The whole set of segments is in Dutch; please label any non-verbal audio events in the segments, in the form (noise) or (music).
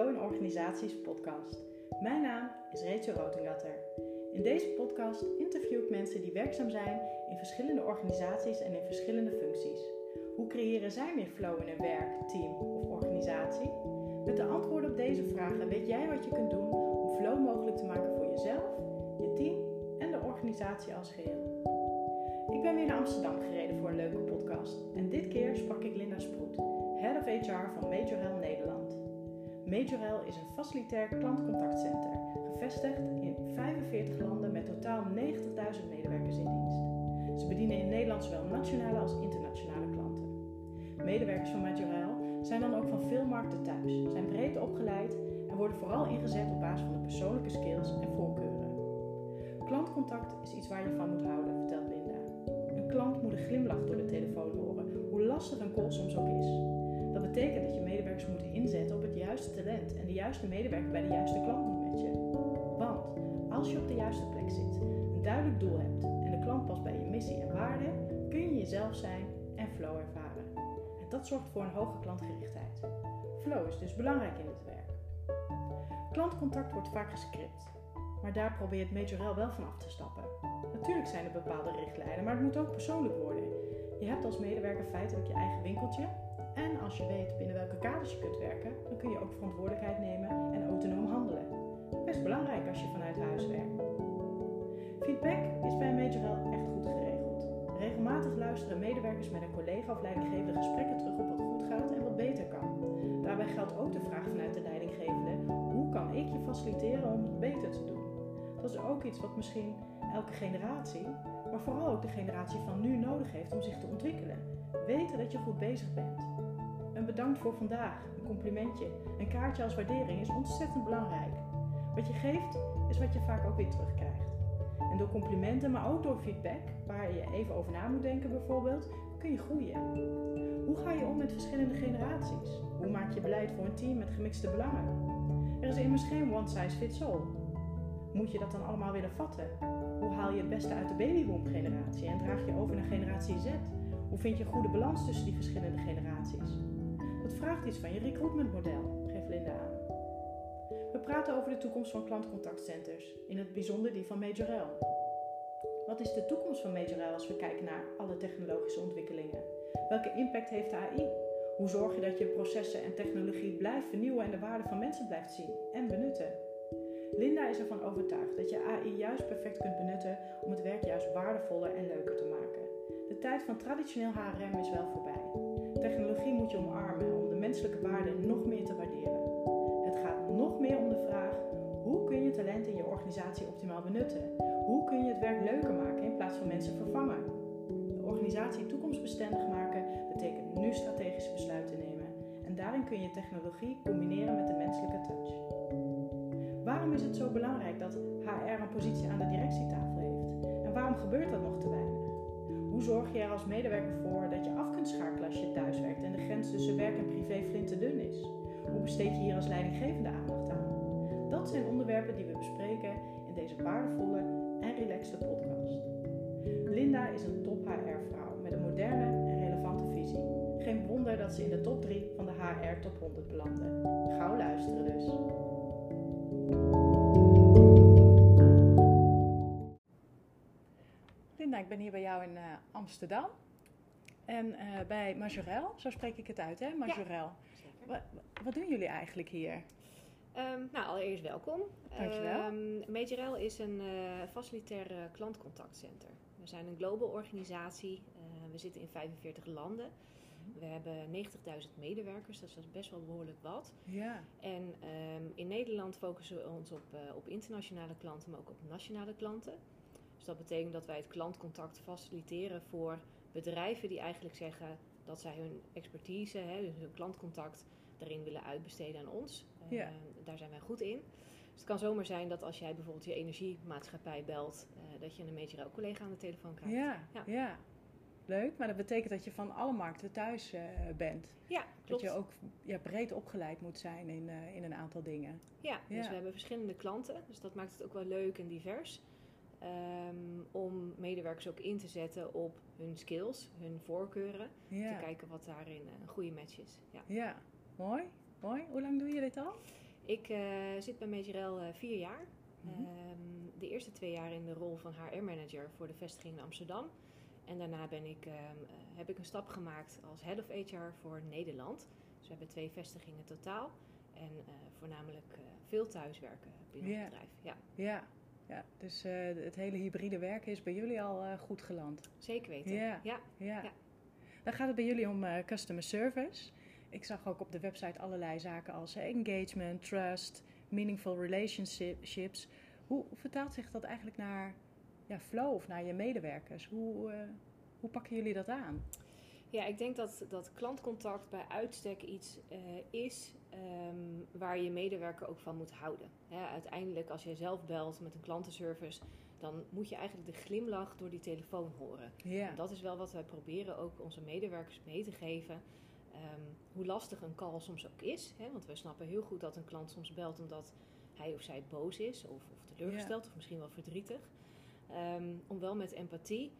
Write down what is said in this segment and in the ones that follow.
Flow Organisaties podcast. Mijn naam is Rachel Rotengatter. In deze podcast interview ik mensen die werkzaam zijn in verschillende organisaties en in verschillende functies. Hoe creëren zij meer flow in hun werk, team of organisatie? Met de antwoorden op deze vragen weet jij wat je kunt doen om flow mogelijk te maken voor jezelf, je team en de organisatie als geheel. Ik ben weer naar Amsterdam gereden voor een leuke podcast en dit keer sprak ik Linda Sproet, Head of HR van Majorel Nederland. Majorel is een facilitair klantcontactcenter, gevestigd in 45 landen met totaal 90.000 medewerkers in dienst. Ze bedienen in Nederland zowel nationale als internationale klanten. Medewerkers van Majorel zijn dan ook van veel markten thuis, zijn breed opgeleid en worden vooral ingezet op basis van de persoonlijke skills en voorkeuren. Klantcontact is iets waar je van moet houden, vertelt Linda. Een klant moet een glimlach door de telefoon horen, hoe lastig een call soms ook is. Betekent dat je medewerkers moeten inzetten op het juiste talent en de juiste medewerker bij de juiste klant moet matchen. Want als je op de juiste plek zit, een duidelijk doel hebt en de klant past bij je missie en waarden, kun je jezelf zijn en flow ervaren. En dat zorgt voor een hoge klantgerichtheid. Flow is dus belangrijk in het werk. Klantcontact wordt vaak gescript, maar daar probeert Majorel wel van af te stappen. Natuurlijk zijn er bepaalde richtlijnen, maar het moet ook persoonlijk worden. Je hebt als medewerker feitelijk je eigen winkeltje en als je weet binnen welke kaders je kunt werken, dan kun je ook verantwoordelijkheid nemen en autonoom handelen. Best belangrijk als je vanuit huis werkt. Feedback is bij Majorel echt goed geregeld. Regelmatig luisteren medewerkers met een collega of leidinggevende gesprekken terug op wat goed gaat en wat beter kan. Daarbij geldt ook de vraag vanuit de leidinggevende: hoe kan ik je faciliteren om het beter te doen? Dat is ook iets wat misschien elke generatie, maar vooral ook de generatie van nu nodig heeft om zich te ontwikkelen. Weten dat je goed bezig bent. Een bedankt voor vandaag, een complimentje, een kaartje als waardering is ontzettend belangrijk. Wat je geeft is wat je vaak ook weer terugkrijgt. En door complimenten, maar ook door feedback, waar je even over na moet denken bijvoorbeeld, kun je groeien. Hoe ga je om met verschillende generaties? Hoe maak je beleid voor een team met gemixte belangen? Er is immers geen one size fits all. Moet je dat dan allemaal willen vatten? Hoe haal je het beste uit de babyboom generatie en draag je over naar generatie Z? Hoe vind je een goede balans tussen die verschillende generaties? Dat vraagt iets van je recruitmentmodel, geeft Linda aan. We praten over de toekomst van klantcontactcenters, in het bijzonder die van Majorel. Wat is de toekomst van Majorel als we kijken naar alle technologische ontwikkelingen? Welke impact heeft AI? Hoe zorg je dat je processen en technologie blijft vernieuwen en de waarde van mensen blijft zien en benutten? Linda is ervan overtuigd dat je AI juist perfect kunt benutten om het werk juist waardevoller en leuker te maken. De tijd van traditioneel HRM is wel voorbij. Technologie moet je omarmen om de menselijke waarde nog meer te waarderen. Het gaat nog meer om de vraag: hoe kun je talent in je organisatie optimaal benutten? Hoe kun je het werk leuker maken in plaats van mensen vervangen? De organisatie toekomstbestendig maken betekent nu strategische besluiten nemen. En daarin kun je technologie combineren met de menselijke touch. Waarom is het zo belangrijk dat HR een positie aan de directietafel heeft? En waarom gebeurt dat nog te weinig? Hoe zorg je er als medewerker voor dat je af kunt schakelen als je thuis werkt en de grens tussen werk en privé flinterdun is? Hoe besteed je hier als leidinggevende aandacht aan? Dat zijn onderwerpen die we bespreken in deze waardevolle en relaxte podcast. Linda is een top HR-vrouw met een moderne en relevante visie. Geen wonder dat ze in de top 3 van de HR Top 100 belandde. Gauw luisteren dus. Ik ben hier bij jou in uh, Amsterdam. En uh, bij Majorel, zo spreek ik het uit, hè? Majorel. Wat, wat doen jullie eigenlijk hier? Um, nou, allereerst welkom. Dankjewel. Um, Majorel is een uh, facilitair uh, klantcontactcenter. We zijn een global organisatie. Uh, we zitten in 45 landen. We hebben 90.000 medewerkers, dus dat is best wel behoorlijk wat. Ja. En um, in Nederland focussen we ons op, op internationale klanten, maar ook op nationale klanten. Dus dat betekent dat wij het klantcontact faciliteren voor bedrijven die eigenlijk zeggen dat zij hun expertise, hè, dus hun klantcontact, daarin willen uitbesteden aan ons. Ja. Uh, daar zijn wij goed in. Dus het kan zomaar zijn dat als jij bijvoorbeeld je energiemaatschappij belt, uh, dat je een Majorel collega aan de telefoon krijgt. Ja, ja, ja. Leuk, maar dat betekent dat je van alle markten thuis uh, bent. Ja, klopt. Dat je ook ja, breed opgeleid moet zijn in, in een aantal dingen. Ja, dus we hebben verschillende klanten. Dus dat maakt het ook wel leuk en divers. Um, om medewerkers ook in te zetten op hun skills, hun voorkeuren. Ja. Te kijken wat daarin een goede match is. Ja. ja, mooi. Mooi. Hoe lang doe je dit al? Ik uh, zit bij Majorel uh, vier jaar. Mhm. Ehm, de eerste twee jaar in de rol van HR-manager voor de vestiging in Amsterdam. En daarna ben ik, ehm, eh, heb ik een stap gemaakt als head of HR voor Nederland. Dus we hebben twee vestigingen totaal. En voornamelijk veel thuiswerken binnen het bedrijf. Ja, Ja, ja. dus eh, het hele hybride werken is bij jullie al eh, goed geland. zeker weten. Ja. ja. Ja. Ja. Dan gaat het bij jullie om eh, customer service. Ik zag ook op de website allerlei zaken als engagement, trust, meaningful relationships. Hoe, vertaalt zich dat eigenlijk naar ja, flow of naar je medewerkers? Hoe, hoe pakken jullie dat aan? Ja, ik denk dat, dat klantcontact bij uitstek iets eh, is ehm, waar je medewerker ook van moet houden. Uiteindelijk, als je zelf belt met een klantenservice, dan moet je eigenlijk de glimlach door die telefoon horen. En dat is wel wat wij proberen ook onze medewerkers mee te geven. Ehm, hoe lastig een call soms ook is. Hè, want we snappen heel goed dat een klant soms belt omdat hij of zij boos is, of, of teleurgesteld, of misschien wel verdrietig. Ehm, om wel met empathie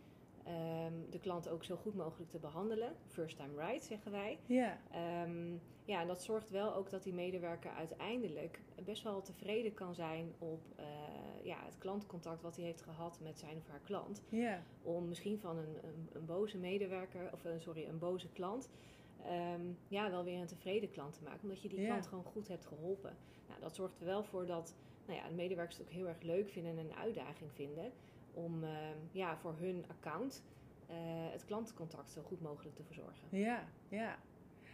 ehm, de klant ook zo goed mogelijk te behandelen. First time right, zeggen wij. ja, Ehm, ja, en dat zorgt wel ook dat die medewerker uiteindelijk best wel tevreden kan zijn op eh, ja, het klantcontact wat hij heeft gehad met zijn of haar klant. ja, Om misschien van een, een, een boze medewerker, of eh, sorry, een boze klant, ehm, ja, wel weer een tevreden klant te maken. Omdat je die Ja. klant gewoon goed hebt geholpen. Nou, dat zorgt er wel voor dat nou ja, de medewerkers het ook heel erg leuk vinden en een uitdaging vinden. Om ehm, ja, voor hun account eh, het klantcontact zo goed mogelijk te verzorgen. ja, ja.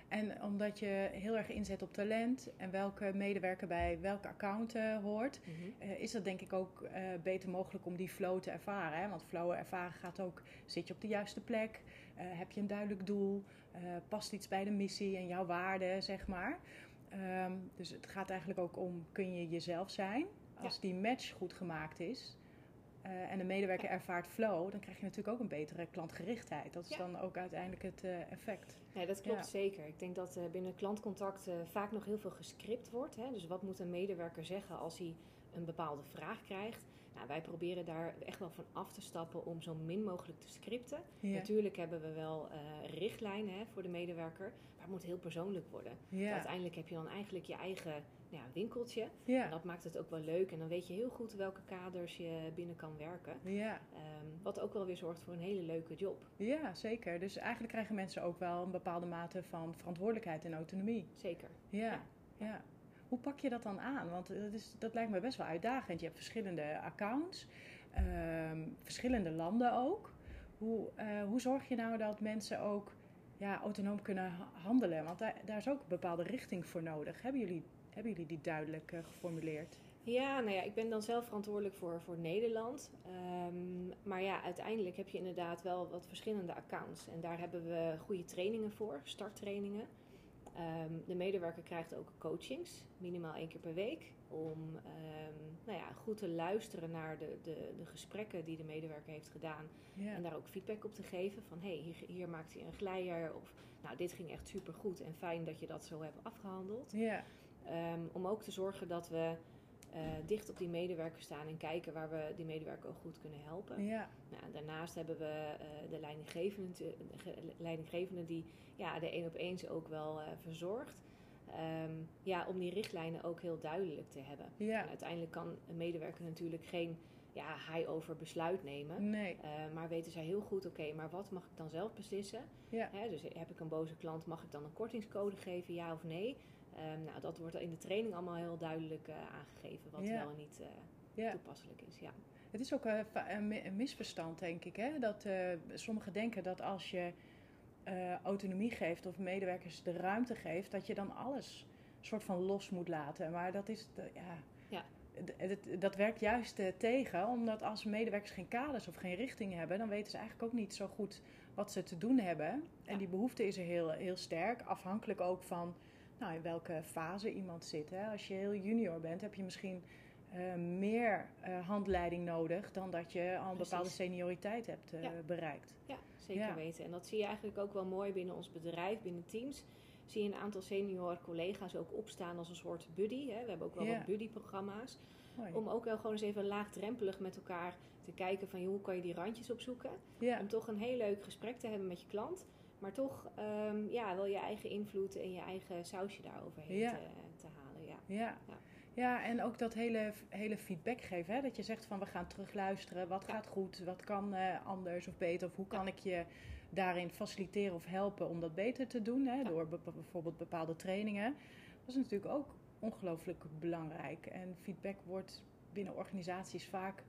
En omdat je heel erg inzet op talent en welke medewerker bij welke account hoort, Mhm. Eh, is dat denk ik ook eh, beter mogelijk om die flow te ervaren. Hè? Want flow ervaren gaat ook, zit je op de juiste plek? Heb je een duidelijk doel? Past iets bij de missie en jouw waarden, zeg maar? Ehm, dus het gaat eigenlijk ook om, kun je jezelf zijn? Als die match goed gemaakt is eh, en de medewerker ervaart flow, dan krijg je natuurlijk ook een betere klantgerichtheid. Dat is Ja. dan ook uiteindelijk het eh, effect. Nee, dat klopt Ja. zeker. Ik denk dat eh, binnen klantcontact vaak nog heel veel gescript wordt. Hè? Dus wat moet een medewerker zeggen als hij een bepaalde vraag krijgt? Nou, wij proberen daar echt wel van af te stappen om zo min mogelijk te scripten. Ja. Natuurlijk hebben we wel richtlijnen hè, voor de medewerker, maar het moet heel persoonlijk worden. Ja. Uiteindelijk heb je dan eigenlijk je eigen nou ja, winkeltje. En dat maakt het ook wel leuk. En dan weet je heel goed welke kaders je binnen kan werken. Ja. Ehm, wat ook wel weer zorgt voor een hele leuke job. ja, zeker. Dus eigenlijk krijgen mensen ook wel een bepaalde mate van verantwoordelijkheid en autonomie. Zeker. Ja, Ja. Hoe pak je dat dan aan? Want dat, is, dat lijkt me best wel uitdagend. Je hebt verschillende accounts, ehm, verschillende landen ook. Hoe, eh, hoe zorg je nou dat mensen ook ja, autonoom kunnen ha- handelen? Want daar, daar is ook een bepaalde richting voor nodig. Hebben jullie, hebben jullie die duidelijk eh, geformuleerd? Ja, nou ja, ik ben dan zelf verantwoordelijk voor, voor Nederland. Ehm, maar ja, uiteindelijk heb je inderdaad wel wat verschillende accounts. En daar hebben we goede trainingen voor, starttrainingen. Ehm, de medewerker krijgt ook coachings, minimaal één keer per week. Om ehm, nou ja, goed te luisteren naar de, de, de gesprekken die de medewerker heeft gedaan. En daar ook feedback op te geven van hé, hey, hier, hier maakt hij een glijer. Of nou, dit ging echt super goed en fijn dat je dat zo hebt afgehandeld. ja, Ehm, om ook te zorgen dat we eh, dicht op die medewerker staan en kijken waar we die medewerker ook goed kunnen helpen. ja, Nou, daarnaast hebben we eh, de leidinggevende, te- ge- leidinggevende die ja, de één op eens ook wel eh, verzorgt. Ehm, ja, om die richtlijnen ook heel duidelijk te hebben. En ja. uiteindelijk kan een medewerker natuurlijk geen ja, high-over besluit nemen. Nee, maar weten zij heel goed, oké, maar wat mag ik dan zelf beslissen? ja, Hè, dus heb ik een boze klant, mag ik dan een kortingscode geven, ja of nee? Ehm, nou, dat wordt in de training allemaal heel duidelijk eh, aangegeven, wat Ja. wel en niet eh, ja. toepasselijk is. Ja. Het is ook eh, een mi- een misverstand, denk ik. Hè? Dat sommigen denken dat als je autonomie geeft of medewerkers de ruimte geeft, dat je dan alles soort van los moet laten. Maar dat is, ja, Ja. d- het- dat werkt juist tegen, omdat als medewerkers geen kaders of geen richting hebben, dan weten ze eigenlijk ook niet zo goed wat ze te doen hebben. En die behoefte is er heel, heel sterk, afhankelijk ook van nou, in welke fase iemand zit. Hè? Als je heel junior bent, heb je misschien eh, meer eh, handleiding nodig dan dat je al een Precies. bepaalde senioriteit hebt eh, Ja. bereikt. ja, zeker Ja. weten. En dat zie je eigenlijk ook wel mooi binnen ons bedrijf, binnen teams. Zie je een aantal senior collega's ook opstaan als een soort buddy. Hè? We hebben ook wel Ja. wat buddyprogramma's. Om ook wel gewoon eens even laagdrempelig met elkaar te kijken van joh, hoe kan je die randjes opzoeken. Om toch een heel leuk gesprek te hebben met je klant. Maar toch ehm, ja, wel je eigen invloed en je eigen sausje daar overheen Ja. te, te halen. Ja. Ja. Ja. Ja, en ook dat hele, hele feedback geven. Hè? Dat je zegt van we gaan terugluisteren. Wat gaat goed? Wat kan eh, anders of beter? Of hoe kan ik je daarin faciliteren of helpen om dat beter te doen? Hè? Door be- bijvoorbeeld bepaalde trainingen. Dat is natuurlijk ook ongelooflijk belangrijk. En feedback wordt binnen organisaties vaak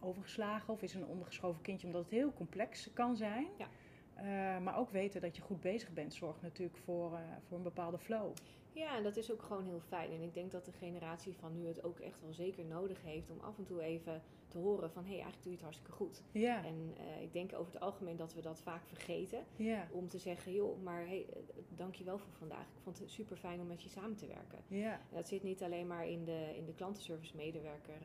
overgeslagen of is een ondergeschoven kindje omdat het heel complex kan zijn. Ja. Eh, maar ook weten dat je goed bezig bent zorgt natuurlijk voor, eh, voor een bepaalde flow. Ja, en dat is ook gewoon heel fijn. En ik denk dat de generatie van nu het ook echt wel zeker nodig heeft om af en toe even te horen van hé, hey, eigenlijk doe je het hartstikke goed. Ja, En eh, ik denk over het algemeen dat we dat vaak vergeten. ja, Om te zeggen, joh, maar hey, dank je wel voor vandaag. Ik vond het super fijn om met je samen te werken. ja, En dat zit niet alleen maar in de, in de klantenservice medewerker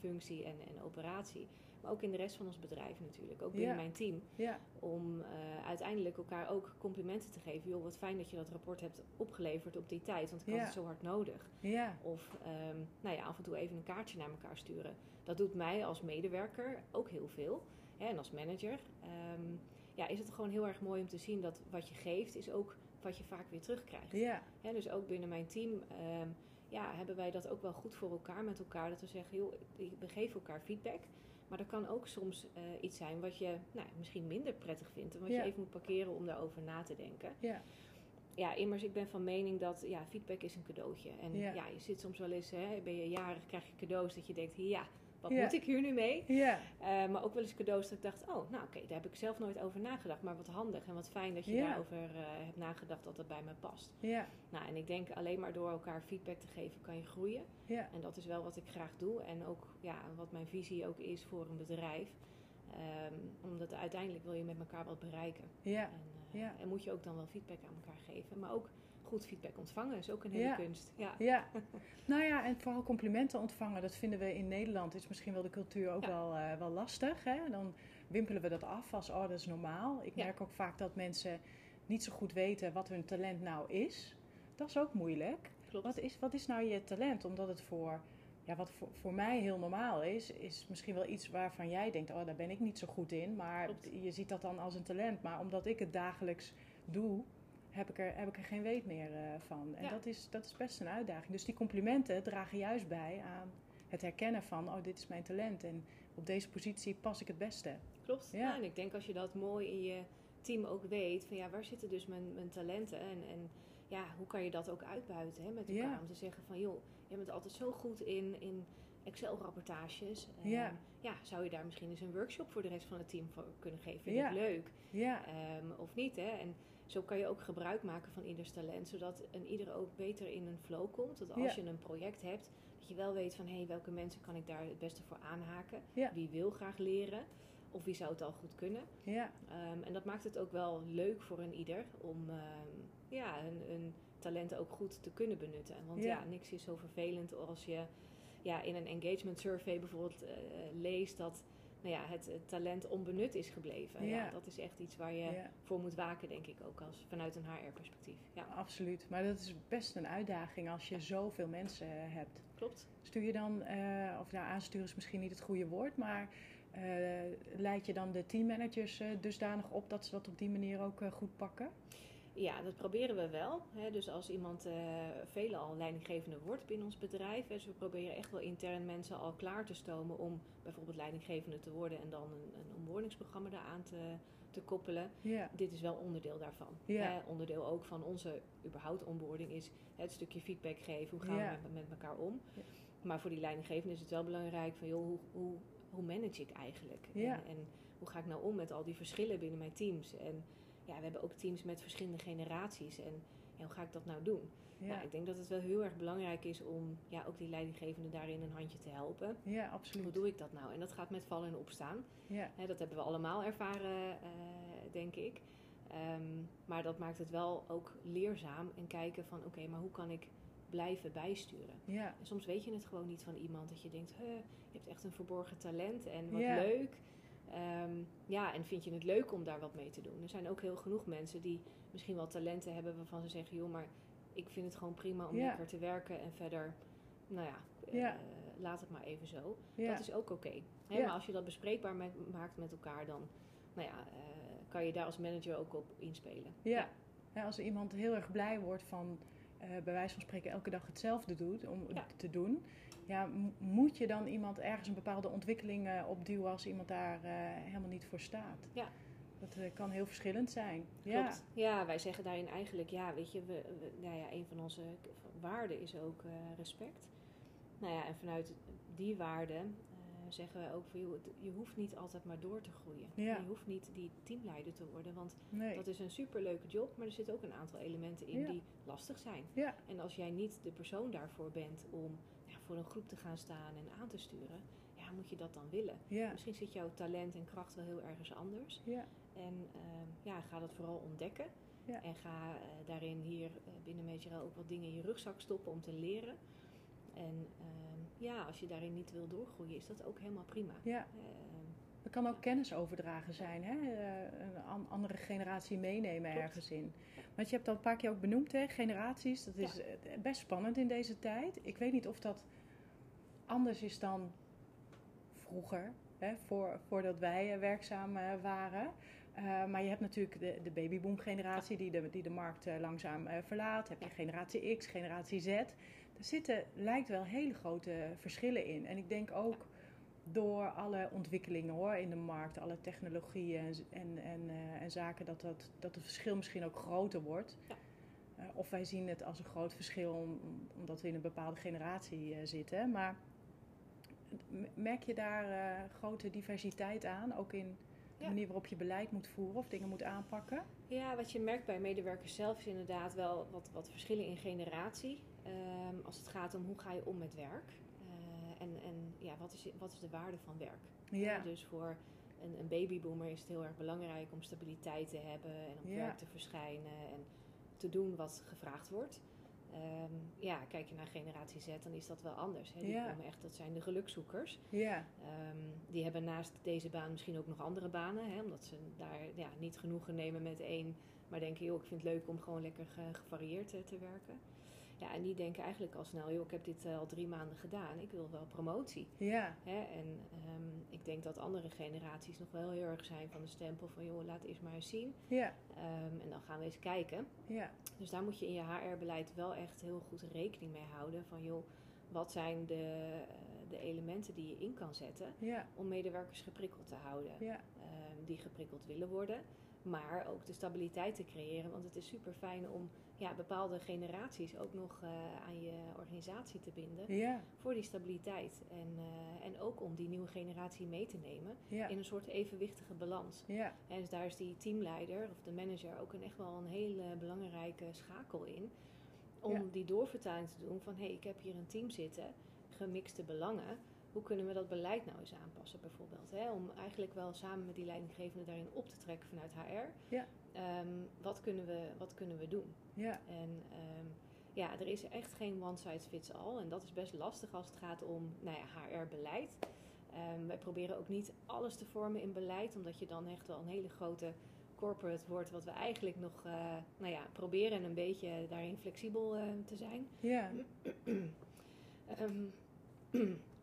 functie en, en operatie. Maar ook in de rest van ons bedrijf natuurlijk. Ook binnen Ja. mijn team. ja, Om eh, uiteindelijk elkaar ook complimenten te geven. Joh, wat fijn dat je dat rapport hebt opgeleverd op die tijd. Want ik had het zo hard nodig. ja, Of ehm, nou ja, af en toe even een kaartje naar elkaar sturen. Dat doet mij als medewerker ook heel veel. Hè, en als manager. Ehm, ja, is het gewoon heel erg mooi om te zien dat wat je geeft is ook wat je vaak weer terugkrijgt. ja, Hè, dus ook binnen mijn team ehm, ja, hebben wij dat ook wel goed voor elkaar met elkaar. Dat we zeggen, joh, we geven elkaar feedback. Maar er kan ook soms eh, iets zijn wat je nou, misschien minder prettig vindt. En wat Ja. je even moet parkeren om daarover na te denken. ja, Ja, immers, ik ben van mening dat ja, feedback is een cadeautje. En Ja. ja, je zit soms wel eens, hè, ben je jarig, krijg je cadeaus dat je denkt, ja, wat Ja. moet ik hier nu mee? ja, Eh, maar ook wel eens cadeaus dat ik dacht, oh, nou oké, daar heb ik zelf nooit over nagedacht. Maar wat handig en wat fijn dat je Ja. daarover eh, hebt nagedacht dat dat bij me past. ja, Nou, en ik denk alleen maar door elkaar feedback te geven kan je groeien. ja, En dat is wel wat ik graag doe. En ook ja, wat mijn visie ook is voor een bedrijf. Ehm, omdat uiteindelijk wil je met elkaar wat bereiken. ja, En, eh, Ja. en moet je ook dan wel feedback aan elkaar geven. Maar ook goed feedback ontvangen is ook een hele Ja. kunst. Ja. ja. (laughs) Nou ja, en vooral complimenten ontvangen, dat vinden we in Nederland, is misschien wel de cultuur ook Ja. wel, eh, wel lastig. Hè? Dan wimpelen we dat af als, oh, dat is normaal. Ik merk ook vaak dat mensen niet zo goed weten wat hun talent nou is. Dat is ook moeilijk. Klopt. Wat is, wat is nou je talent? Omdat het voor, ja, wat voor, voor mij heel normaal is, is misschien wel iets waarvan jij denkt, oh, daar ben ik niet zo goed in. Maar Klopt. je ziet dat dan als een talent. Maar omdat ik het dagelijks doe, heb ik er, heb ik er geen weet meer eh, van. En Ja. dat, is, dat is best een uitdaging. Dus die complimenten dragen juist bij aan het herkennen van, oh, dit is mijn talent. En op deze positie pas ik het beste. Klopt. Ja. Ja. en ik denk als je dat mooi in je team ook weet, van ja, waar zitten dus mijn, mijn talenten en, en ja, hoe kan je dat ook uitbuiten hè, met elkaar? Ja. Om te zeggen van joh, je bent altijd zo goed in, in Excel-rapportages. Ja. ja, zou je daar misschien eens een workshop voor de rest van het team voor kunnen geven? Vind Ja. ik leuk. Ja, Ehm, of niet, hè? En zo kan je ook gebruik maken van ieders talent, zodat een ieder ook beter in een flow komt. Dat als Ja. je een project hebt, dat je wel weet van hé, hey, welke mensen kan ik daar het beste voor aanhaken? Ja. Wie wil graag leren? Of wie zou het al goed kunnen? ja, Ehm, en dat maakt het ook wel leuk voor een ieder om ehm, ja, hun, hun talenten ook goed te kunnen benutten. Want Ja. ja, niks is zo vervelend als je ja, in een engagement survey bijvoorbeeld eh, leest dat nou ja, het, het talent onbenut is gebleven. Ja. Ja. dat is echt iets waar je ja. voor moet waken, denk ik ook, als, vanuit een HR-perspectief. Ja, Absoluut. Maar dat is best een uitdaging als je zoveel mensen eh, hebt. klopt. Stuur je dan, eh, of nou aansturen is misschien niet het goede woord, maar eh, leid je dan de teammanagers eh, dusdanig op dat ze dat op die manier ook goed pakken? Ja, dat proberen we wel. Hè. Dus als iemand uh, veelal leidinggevende wordt binnen ons bedrijf. Dus we proberen echt wel intern mensen al klaar te stomen om bijvoorbeeld leidinggevende te worden en dan een, een onboardingsprogramma daaraan te, te koppelen. Ja, Dit is wel onderdeel daarvan. Ja. Hè, onderdeel ook van onze überhaupt onboarding is het stukje feedback geven. Hoe gaan Ja. we met, met elkaar om? Maar voor die leidinggevende is het wel belangrijk van joh, hoe, hoe, hoe manage ik eigenlijk? En, en hoe ga ik nou om met al die verschillen binnen mijn teams? En ja, we hebben ook teams met verschillende generaties. En ja, hoe ga ik dat nou doen? ja, Nou, ik denk dat het wel heel erg belangrijk is om ja, ook die leidinggevende daarin een handje te helpen. ja, Hoe absoluut. doe ik dat nou? En dat gaat met vallen en opstaan. Ja, dat hebben we allemaal ervaren, eh, denk ik. Ehm, maar dat maakt het wel ook leerzaam en kijken van oké, maar hoe kan ik blijven bijsturen? ja, En soms weet je het gewoon niet van iemand dat je denkt, je hebt echt een verborgen talent en wat Ja. leuk. Ehm, ja, en vind je het leuk om daar wat mee te doen? Er zijn ook heel genoeg mensen die misschien wel talenten hebben waarvan ze zeggen, joh, maar ik vind het gewoon prima om Ja. lekker te werken en verder, nou ja, Ja. eh, laat het maar even zo. ja. Dat is ook oké. Maar als je dat bespreekbaar met- maakt met elkaar, dan nou ja, eh, kan je daar als manager ook op inspelen. Ja. Als iemand heel erg blij wordt van eh, bij wijze van spreken elke dag hetzelfde doet om te doen. Ja, moet je dan iemand ergens een bepaalde ontwikkeling eh, opduwen als iemand daar eh, helemaal niet voor staat? Ja. Dat eh, kan heel verschillend zijn. Ja. Klopt. Ja, wij zeggen daarin eigenlijk, ja, weet je, we, we- nou ja, een van onze waarden is ook respect. Nou ja, en vanuit die waarden eh, zeggen we ook van, het- je hoeft niet altijd maar door te groeien. Ja. Je hoeft niet die teamleider te worden, want Nee. dat is een superleuke job, maar er zitten ook een aantal elementen in Ja. die lastig zijn. Ja. En als jij niet de persoon daarvoor bent om ja, voor een groep te gaan staan en aan te sturen, ja, moet je dat dan willen? Ja. Misschien zit jouw talent en kracht wel heel ergens anders. Ja. En ehm, ja, ga dat vooral ontdekken. Ja. En ga eh, daarin hier eh, binnen Majorel ook wat dingen in je rugzak stoppen om te leren. En ehm, ja, als je daarin niet wil doorgroeien, is dat ook helemaal prima. ja. Ehm, Er kan ook kennis overdragen zijn, hè? Eh, een an- andere generatie meenemen Klopt. ergens in. Want je hebt dat een paar keer ook benoemd, hè? generaties. Dat is Ja. best spannend in deze tijd. Ik weet niet of dat anders is dan vroeger, hè? Voor, voordat wij eh, werkzaam eh, waren. Eh, maar je hebt natuurlijk de, de babyboom generatie die de, die de markt langzaam eh, verlaat. Heb je generatie X, generatie Z. Er zitten, lijkt wel hele grote verschillen in. En ik denk ook door alle ontwikkelingen hoor, in de markt, alle technologieën en, en, en, en zaken, dat, dat, dat het verschil misschien ook groter wordt. Ja. Of wij zien het als een groot verschil om- omdat we in een bepaalde generatie zitten. Maar merk je daar eh, grote diversiteit aan, ook in de Ja. manier waarop je beleid moet voeren of dingen moet aanpakken? Ja, wat je merkt bij medewerkers zelf is inderdaad wel wat, wat verschillen in generatie. Ehm, als het gaat om hoe ga je om met werk. Eh, en en ja, wat, is, wat is de waarde van werk? Ja, Eh, Dus voor een, een babyboomer is het heel erg belangrijk om stabiliteit te hebben en op Ja. werk te verschijnen en te doen wat gevraagd wordt. Ehm, ja, kijk je naar generatie Z, dan is dat wel anders. Hè? Die Ja. komen echt, dat zijn de gelukzoekers. ja, Ehm, die hebben naast deze baan misschien ook nog andere banen, hè, omdat ze daar ja, niet genoegen nemen met één, maar denken, joh, ik vind het leuk om gewoon lekker ge- gevarieerd eh, te werken. Ja, en die denken eigenlijk al snel, joh, ik heb dit eh, al drie maanden gedaan, ik wil wel promotie. ja, Hè? En ehm, ik denk dat andere generaties nog wel heel erg zijn van de stempel van, joh, laat eerst maar eens zien. ja, Ehm, en dan gaan we eens kijken. ja, Dus daar moet je in je HR-beleid wel echt heel goed rekening mee houden van, joh, wat zijn de, eh, de elementen die je in kan zetten ja, om medewerkers geprikkeld te houden, ja, ehm, die geprikkeld willen worden. Maar ook de stabiliteit te creëren, want het is super fijn om ja, bepaalde generaties ook nog eh, aan je organisatie te binden ja, voor die stabiliteit. En, eh, en ook om die nieuwe generatie mee te nemen ja, in een soort evenwichtige balans. ja, En dus daar is die teamleider of de manager ook een, echt wel een hele belangrijke schakel in. Om die doorvertaling te doen van hé, hey, ik heb hier een team zitten, gemixte belangen. Hoe kunnen we dat beleid nou eens aanpassen bijvoorbeeld? Hè? Om eigenlijk wel samen met die leidinggevende daarin op te trekken vanuit HR. Ja. Ehm, wat, kunnen we, wat kunnen we doen? ja, En ehm, ja, er is echt geen one size fits all. En dat is best lastig als het gaat om nou ja, HR-beleid. Ehm, wij proberen ook niet alles te vormen in beleid, omdat je dan echt wel een hele grote corporate wordt, wat we eigenlijk nog eh, nou ja, proberen een beetje daarin flexibel eh, te zijn. ja, (clears throat)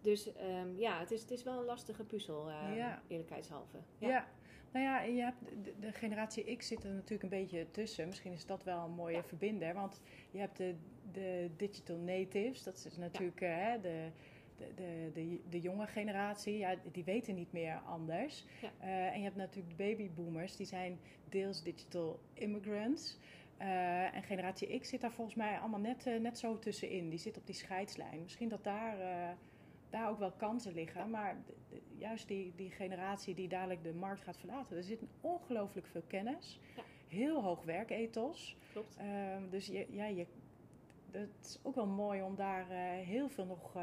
dus ehm, ja, het is, het is wel een lastige puzzel, eh, Ja. eerlijkheidshalve. Ja. nou ja, je hebt de, de generatie X zit er natuurlijk een beetje tussen. Misschien is dat wel een mooie Ja. verbinder. Want je hebt de, de digital natives, dat is natuurlijk hè, de, de, de, de, de jonge generatie. Ja, die weten niet meer anders. Ja. Eh, en je hebt natuurlijk de babyboomers, die zijn deels digital immigrants. Eh, en generatie X zit daar volgens mij allemaal net, net zo tussenin. Die zit op die scheidslijn. Misschien dat daar, daar ook wel kansen liggen. Maar de- de- juist die, die generatie die dadelijk de markt gaat verlaten. Er zit ongelooflijk veel kennis. Ja. Heel hoog werkethos. Klopt. Ehm, dus je, ja, je, het is ook wel mooi om daar eh, heel veel nog eh,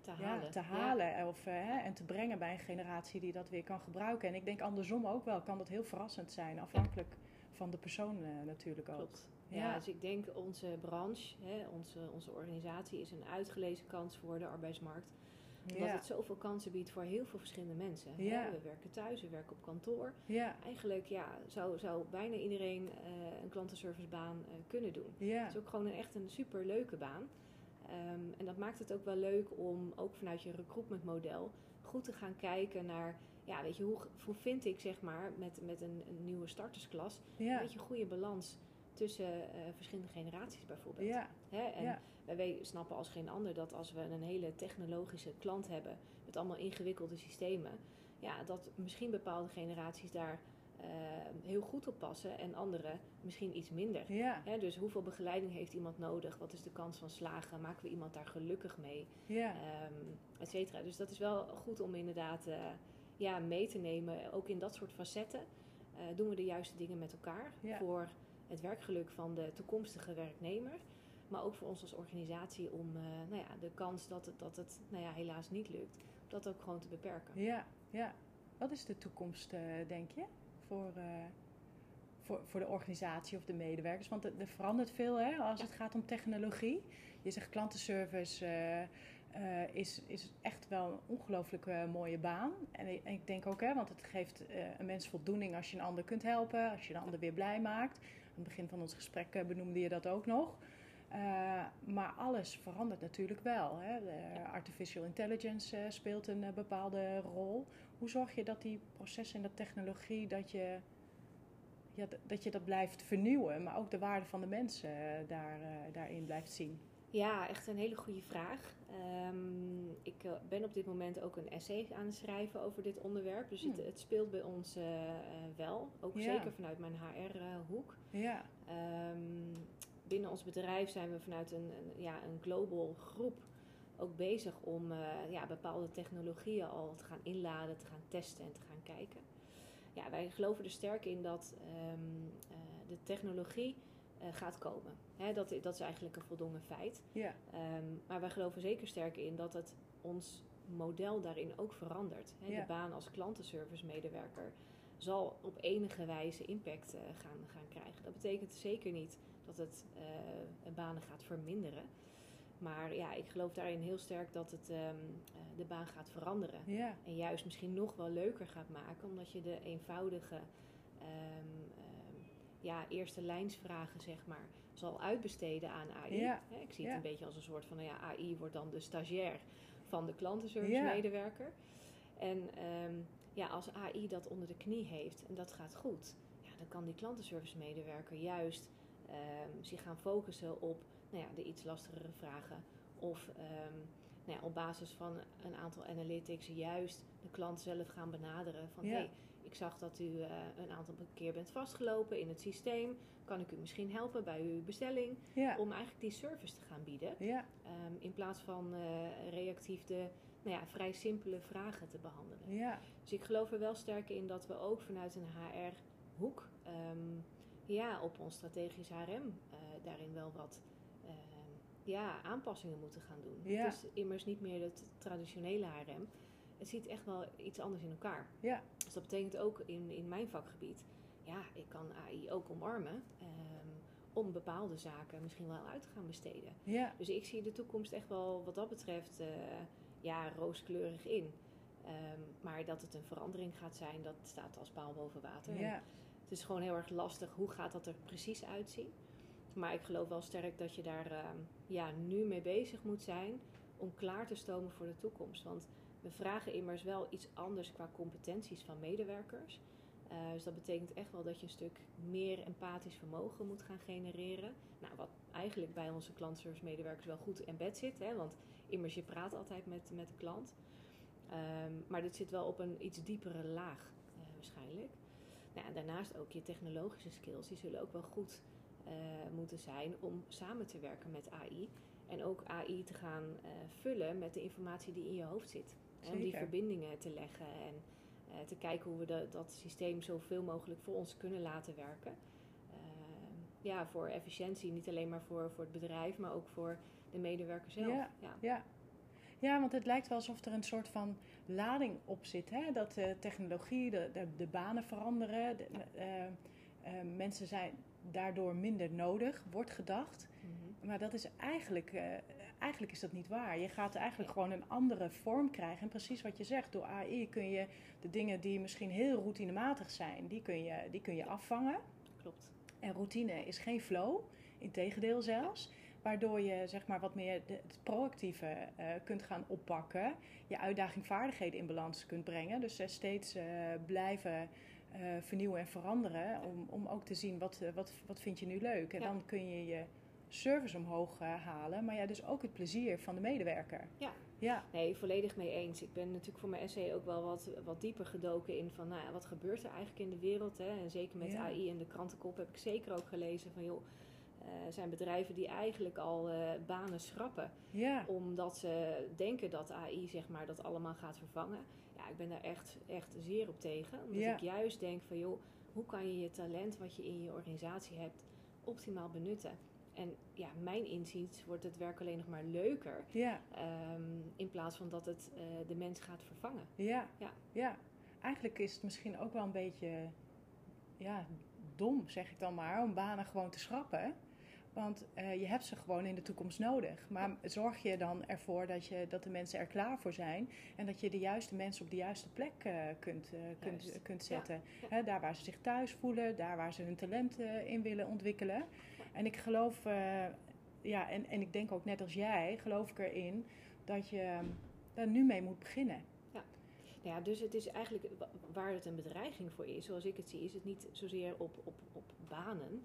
Te ja, halen. te halen of, eh, hè, en te brengen bij een generatie die dat weer kan gebruiken. En ik denk andersom ook wel, kan dat heel verrassend zijn, afhankelijk van de persoon natuurlijk ook. Klopt. Ja. Ja. dus ik denk onze branche, hè, onze, onze organisatie is een uitgelezen kans voor de arbeidsmarkt. Omdat Ja, het zoveel kansen biedt voor heel veel verschillende mensen. Ja. We werken thuis, we werken op kantoor. ja, Eigenlijk ja, zou, zou bijna iedereen eh, een klantenservicebaan eh, kunnen doen. Het is ook gewoon een, echt een super leuke baan. Ehm, en dat maakt het ook wel leuk om ook vanuit je recruitmentmodel goed te gaan kijken naar, ja, weet je, hoe, hoe vind ik zeg maar met, met een, een nieuwe startersklas een beetje goede balans tussen verschillende generaties bijvoorbeeld. Ja. Hè? En wij snappen als geen ander dat als we een hele technologische klant hebben met allemaal ingewikkelde systemen, ja, dat misschien bepaalde generaties daar heel goed op passen en andere misschien iets minder. Ja. Hè, dus hoeveel begeleiding heeft iemand nodig? Wat is de kans van slagen? Maken we iemand daar gelukkig mee? Ja. Um, et cetera. Dus dat is wel goed om inderdaad uh, ja, mee te nemen. Ook in dat soort facetten uh, doen we de juiste dingen met elkaar. Ja. Voor het werkgeluk van de toekomstige werknemer. Maar ook voor ons als organisatie om uh, nou ja, de kans dat het, dat het nou ja, helaas niet lukt, dat ook gewoon te beperken. Ja, ja. Wat is de toekomst, denk je, voor voor, voor de organisatie of de medewerkers? Want er, verandert veel hè, als het gaat om technologie. Je zegt klantenservice is, is echt wel een ongelooflijk mooie baan. En, en, ik denk ook, hè, want het geeft een mens voldoening als je een ander kunt helpen, als je een ander weer blij maakt. Aan het begin van ons gesprek benoemde je dat ook nog. Maar alles verandert natuurlijk wel. Hè. De artificial intelligence speelt een bepaalde rol. Hoe zorg je dat die processen en de technologie, dat je ja, dat je dat blijft vernieuwen, maar ook de waarde van de mensen eh, daar, daarin blijft zien? Ja, echt een hele goede vraag. Um, ik ben op dit moment ook een essay aan het schrijven over dit onderwerp. Dus hmm. het, het, speelt bij ons wel. Ook ja. zeker vanuit mijn HR-hoek. Ja. Um, binnen ons bedrijf zijn we vanuit een, een, ja, een global groep ook bezig om ja, bepaalde technologieën al te gaan inladen, te gaan testen en te gaan kijken ja, wij geloven er sterk in dat um, uh, de technologie uh, gaat komen. Hè, dat, dat is eigenlijk een voldongen feit. Ja. Um, maar wij geloven zeker sterk in dat het ons model daarin ook verandert. Hè. Ja. De baan als klantenservice medewerker zal op enige wijze impact gaan, gaan krijgen. Dat betekent zeker niet dat het banen gaat verminderen. Maar ja, ik geloof daarin heel sterk dat het um, uh, de baan gaat veranderen. Ja. En juist misschien nog wel leuker gaat maken, omdat je de eenvoudige um, um, ja, eerste lijnsvragen, zeg maar, zal uitbesteden aan AI. Ja. Ja, ik zie het een beetje als een soort van, nou ja, AI wordt dan de stagiair van de klantenservice-medewerker. En ja, als AI dat onder de knie heeft en dat gaat goed, ja, dan kan die klantenservice-medewerker juist zich gaan focussen op nou ja, de iets lastigere vragen. Of um, nou ja, op basis van een aantal analytics juist de klant zelf gaan benaderen. Van ja. hey, ik zag dat u uh, een aantal keer bent vastgelopen in het systeem. Kan ik u misschien helpen bij uw bestelling? Ja. Om eigenlijk die service te gaan bieden. Ja. Um, in plaats van uh, reactief de nou ja, vrij simpele vragen te behandelen. Ja. Dus ik geloof er wel sterk in dat we ook vanuit een HR-hoek um, ja, op ons strategisch HRM uh, daarin wel wat ja, aanpassingen moeten gaan doen. Ja. Het is immers niet meer het traditionele HRM. Het ziet echt wel iets anders in elkaar. Ja. Dus dat betekent ook in, in mijn vakgebied, ja, ik kan AI ook omarmen um, om bepaalde zaken misschien wel uit te gaan besteden. Ja. Dus ik zie de toekomst echt wel wat dat betreft uh, ja, rooskleurig in. Um, maar dat het een verandering gaat zijn, dat staat als paal boven water. Ja. Het is gewoon heel erg lastig. Hoe gaat dat er precies uitzien? Maar ik geloof wel sterk dat je daar uh, ja, nu mee bezig moet zijn om klaar te stomen voor de toekomst. Want we vragen immers wel iets anders qua competenties van medewerkers. Uh, dus dat betekent echt wel dat je een stuk meer empathisch vermogen moet gaan genereren. Nou, wat eigenlijk bij onze klantservice medewerkers wel goed in bed zit. Hè? Want immers je praat altijd met, met de klant. Um, maar dit zit wel op een iets diepere laag uh, waarschijnlijk. Nou, en daarnaast ook je technologische skills. Die zullen ook wel goed uh, moeten zijn om samen te werken met AI. En ook AI te gaan uh, vullen met de informatie die in je hoofd zit. Om die verbindingen te leggen en uh, te kijken hoe we de, dat systeem zoveel mogelijk voor ons kunnen laten werken. ja, voor efficiëntie, niet alleen maar voor, voor het bedrijf, maar ook voor de medewerker zelf. Ja, ja. ja. Ja, want het lijkt wel alsof er een soort van lading op zit. Hè? Dat de technologie, de, de, de banen veranderen. De, mensen zijn daardoor minder nodig, wordt gedacht. Mhm. Maar dat is eigenlijk, uh, eigenlijk is dat niet waar. Je gaat eigenlijk gewoon een andere vorm krijgen. En precies wat je zegt, door AI kun je de dingen die misschien heel routinematig zijn, die kun je, die kun je afvangen. Klopt. En routine is geen flow, integendeel zelfs. Waardoor je zeg maar, wat meer het proactieve uh, kunt gaan oppakken. Je uitdaging vaardigheden in balans kunt brengen. Dus uh, steeds blijven vernieuwen en veranderen. Om, om ook te zien wat, wat, wat vind je nu leuk. En dan kun je je service omhoog halen. Maar ja, dus ook het plezier van de medewerker. Ja, ja. Nee, volledig mee eens. Ik ben natuurlijk voor mijn essay ook wel wat, wat dieper gedoken in van nou wat gebeurt er eigenlijk in de wereld. Hè? En zeker met AI en de krantenkop heb ik zeker ook gelezen van joh, zijn bedrijven die eigenlijk al uh, banen schrappen. Ja. Omdat ze denken dat AI zeg maar dat allemaal gaat vervangen. Ja, ik ben daar echt, echt zeer op tegen. Omdat ik juist denk van joh, hoe kan je je talent wat je in je organisatie hebt optimaal benutten? En ja, mijn inziens wordt het werk alleen nog maar leuker. Ja. Ehm, in plaats van dat het uh, de mens gaat vervangen. Ja. ja. ja. Eigenlijk is het misschien ook wel een beetje ja, dom, zeg ik dan maar, om banen gewoon te schrappen. Want uh, je hebt ze gewoon in de toekomst nodig. Maar zorg je dan ervoor dat, je, dat de mensen er klaar voor zijn. En dat je de juiste mensen op de juiste plek uh, kunt, uh, kunt, kunt zetten. Ja. Daar waar ze zich thuis voelen, daar waar ze hun talenten in willen ontwikkelen. En ik geloof, ja, en, en ik denk ook net als jij, geloof ik erin dat je daar nu mee moet beginnen. Ja. Nou ja, dus het is eigenlijk waar het een bedreiging voor is, zoals ik het zie, is het niet zozeer op, op, op banen.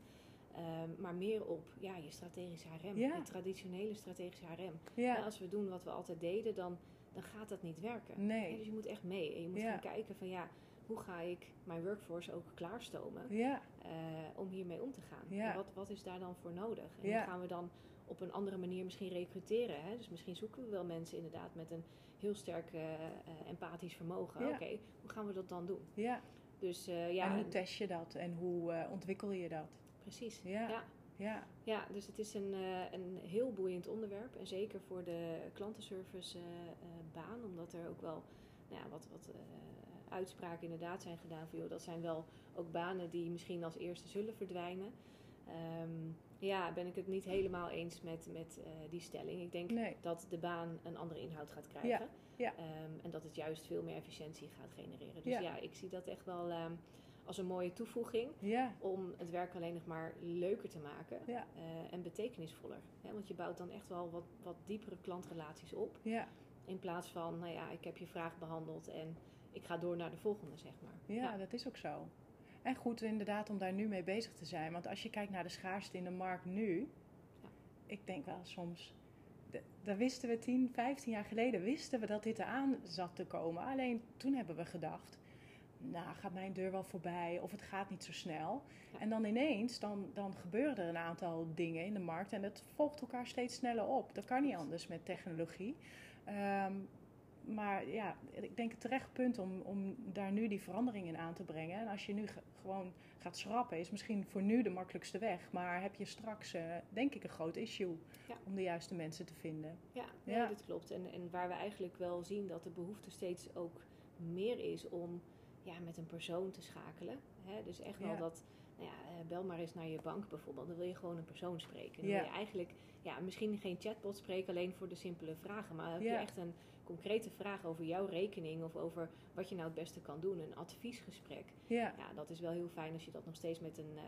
Ehm, maar meer op ja, je strategische HRM, je traditionele strategische HRM. Ja. als we doen wat we altijd deden, dan, dan gaat dat niet werken. Nee. dus je moet echt mee. En je moet gaan kijken van ja, hoe ga ik mijn workforce ook klaarstomen ja. Uh, om hiermee om te gaan. En wat, wat is daar dan voor nodig? En hoe gaan we dan op een andere manier misschien recruteren? Hè? Dus misschien zoeken we wel mensen inderdaad met een heel sterk uh, empathisch vermogen. Oké, hoe gaan we dat dan doen? Ja. Dus, ja, en hoe test je dat en hoe ontwikkel je dat? Precies. Ja. ja. Ja. ja, dus het is een, uh, een heel boeiend onderwerp. En zeker voor de klantenservice uh, baan, omdat er ook wel nou ja, wat, wat uitspraken inderdaad zijn gedaan van joh, dat zijn wel ook banen die misschien als eerste zullen verdwijnen. Um, ja, ben ik het niet helemaal eens met, met die stelling. Ik denk dat de baan een andere inhoud gaat krijgen. Ja. Ja. Um, en dat het juist veel meer efficiëntie gaat genereren. Dus ja, ja ik zie dat echt wel. Um, als een mooie toevoeging. Ja. Om het werk alleen nog maar leuker te maken ja. uh, en betekenisvoller. Hè? Want je bouwt dan echt wel wat, wat diepere klantrelaties op. Ja. In plaats van, nou ja, ik heb je vraag behandeld en ik ga door naar de volgende, zeg maar. Ja, dat is ook zo. En goed inderdaad om daar nu mee bezig te zijn. Want als je kijkt naar de schaarste in de markt nu, ik denk wel soms, dat wisten we 10, 15 jaar geleden, wisten we dat dit eraan zat te komen. Alleen toen hebben we gedacht, nou, gaat mijn deur wel voorbij of het gaat niet zo snel. En dan ineens, dan, dan gebeuren er een aantal dingen in de markt en het volgt elkaar steeds sneller op. Dat kan niet anders met technologie. Ehm, maar ja, ik denk het terecht punt om, om daar nu die verandering in aan te brengen. En als je nu gewoon gaat schrappen, is misschien voor nu de makkelijkste weg. Maar heb je straks, uh, denk ik, een groot issue om de juiste mensen te vinden. Ja, ja. dat klopt. En, en waar we eigenlijk wel zien dat de behoefte steeds ook meer is om ja, met een persoon te schakelen. Hè? Dus echt wel dat, nou ja, eh, bel maar eens naar je bank bijvoorbeeld. Dan wil je gewoon een persoon spreken. Dan wil je eigenlijk, ja, misschien geen chatbot spreken alleen voor de simpele vragen. Maar heb je echt een concrete vraag over jouw rekening of over wat je nou het beste kan doen. Een adviesgesprek. Ja, ja dat is wel heel fijn als je dat nog steeds met een, uh,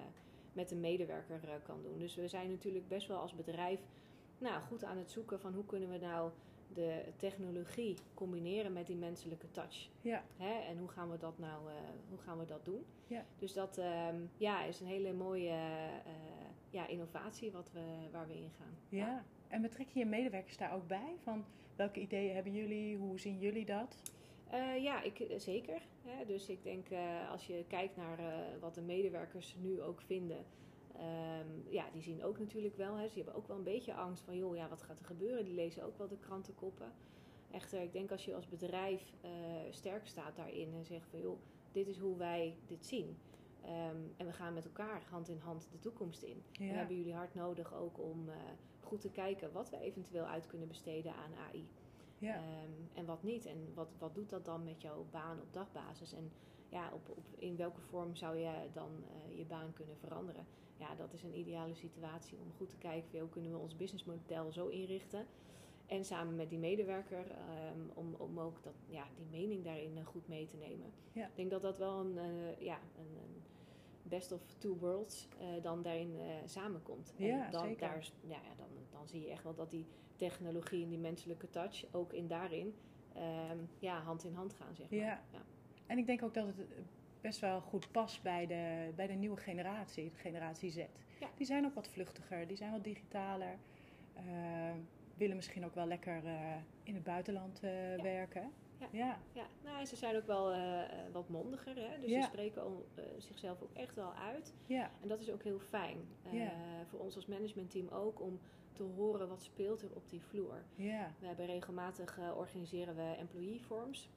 met een medewerker uh, kan doen. Dus we zijn natuurlijk best wel als bedrijf nou, goed aan het zoeken van hoe kunnen we nou de technologie combineren met die menselijke touch. Ja. Hè? En hoe gaan we dat nou uh, hoe gaan we dat doen? Ja. Dus dat um, ja, is een hele mooie uh, ja, innovatie wat we, waar we in gaan. Ja. ja. En betrek je je medewerkers daar ook bij? Van welke ideeën hebben jullie? Hoe zien jullie dat? Uh, ja, ik, zeker. Hè? Dus ik denk als je kijkt naar wat de medewerkers nu ook vinden Um, ja, die zien ook natuurlijk wel, hè, ze hebben ook wel een beetje angst van, joh, ja, wat gaat er gebeuren? Die lezen ook wel de krantenkoppen. Echter, ik denk als je als bedrijf uh, sterk staat daarin en zegt van, joh, dit is hoe wij dit zien. Um, en we gaan met elkaar hand in hand de toekomst in. Ja. We hebben jullie hard nodig ook om uh, goed te kijken wat we eventueel uit kunnen besteden aan AI. Ja. Um, en wat niet. En wat, wat doet dat dan met jouw baan op dagbasis? En ja, op, op, in welke vorm zou je dan uh, je baan kunnen veranderen? Ja, dat is een ideale situatie om goed te kijken hoe kunnen we ons businessmodel zo inrichten. En samen met die medewerker um, om, om ook dat, ja, die mening daarin uh, goed mee te nemen. Ja. Ik denk dat dat wel een, uh, ja, een, een, best of two worlds uh, dan daarin samenkomt. Ja, dan, zeker. Daar, ja, dan, dan zie je echt wel dat die technologie en die menselijke touch ook in daarin um, ja, hand in hand gaan. Zeg maar. ja. ja. En ik denk ook dat het best wel goed past bij de, bij de nieuwe generatie, de generatie Z. Ja. Die zijn ook wat vluchtiger, die zijn wat digitaler. eh, willen misschien ook wel lekker eh, in het buitenland eh, Ja. werken. Ja. ja. Ja, nou, ze zijn ook wel wat mondiger, hè? dus Ja. ze spreken al, zichzelf ook echt wel uit. ja. En dat is ook heel fijn. Voor ons als managementteam ook om te horen wat speelt er op die vloer. ja. We hebben regelmatig organiseren we employee forums.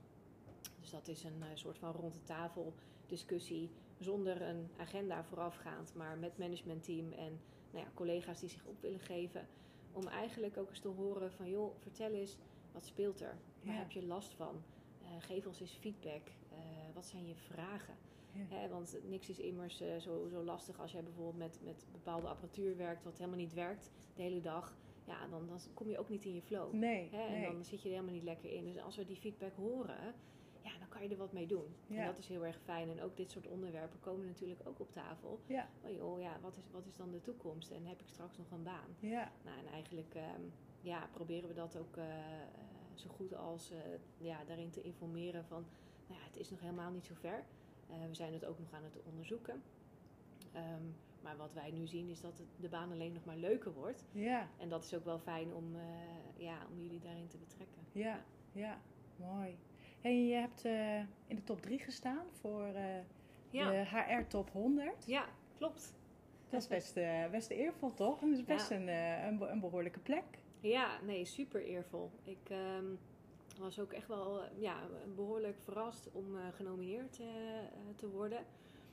Dus dat is een soort van rond de tafel discussie zonder een agenda voorafgaand, maar met managementteam en nou ja, collega's die zich op willen geven. Om eigenlijk ook eens te horen van joh, vertel eens, wat speelt er? Waar Ja. heb je last van? Eh, geef ons eens feedback. Eh, wat zijn je vragen? Ja. Hè, want niks is immers eh, zo, zo lastig als jij bijvoorbeeld met, met bepaalde apparatuur werkt, wat helemaal niet werkt de hele dag. Ja, dan, dan kom je ook niet in je flow. Nee, Hè, en nee. dan zit je er helemaal niet lekker in. Dus als we die feedback horen, kan je er wat mee doen. Ja. En dat is heel erg fijn. En ook dit soort onderwerpen komen natuurlijk ook op tafel. Ja, Oh joh, ja, wat is, wat is dan de toekomst? En heb ik straks nog een baan? ja, Nou, en eigenlijk ehm, ja, proberen we dat ook eh, eh, zo goed als eh, ja, daarin te informeren van... Nou ja, het is nog helemaal niet zo ver. We zijn het ook nog aan het onderzoeken. Ehm, maar wat wij nu zien is dat het, de baan alleen nog maar leuker wordt. ja, En dat is ook wel fijn om, ja, om jullie daarin te betrekken. ja, ja. Mooi. En je hebt eh, in de top 3 gestaan voor eh, Ja, de HR Top 100. ja klopt. Dat is best, eh, best eervol, toch? En dat is best Ja. een, een, be- een behoorlijke plek. Ja, nee, super eervol. Ik ehm, was ook echt wel ja, behoorlijk verrast om genomineerd te worden.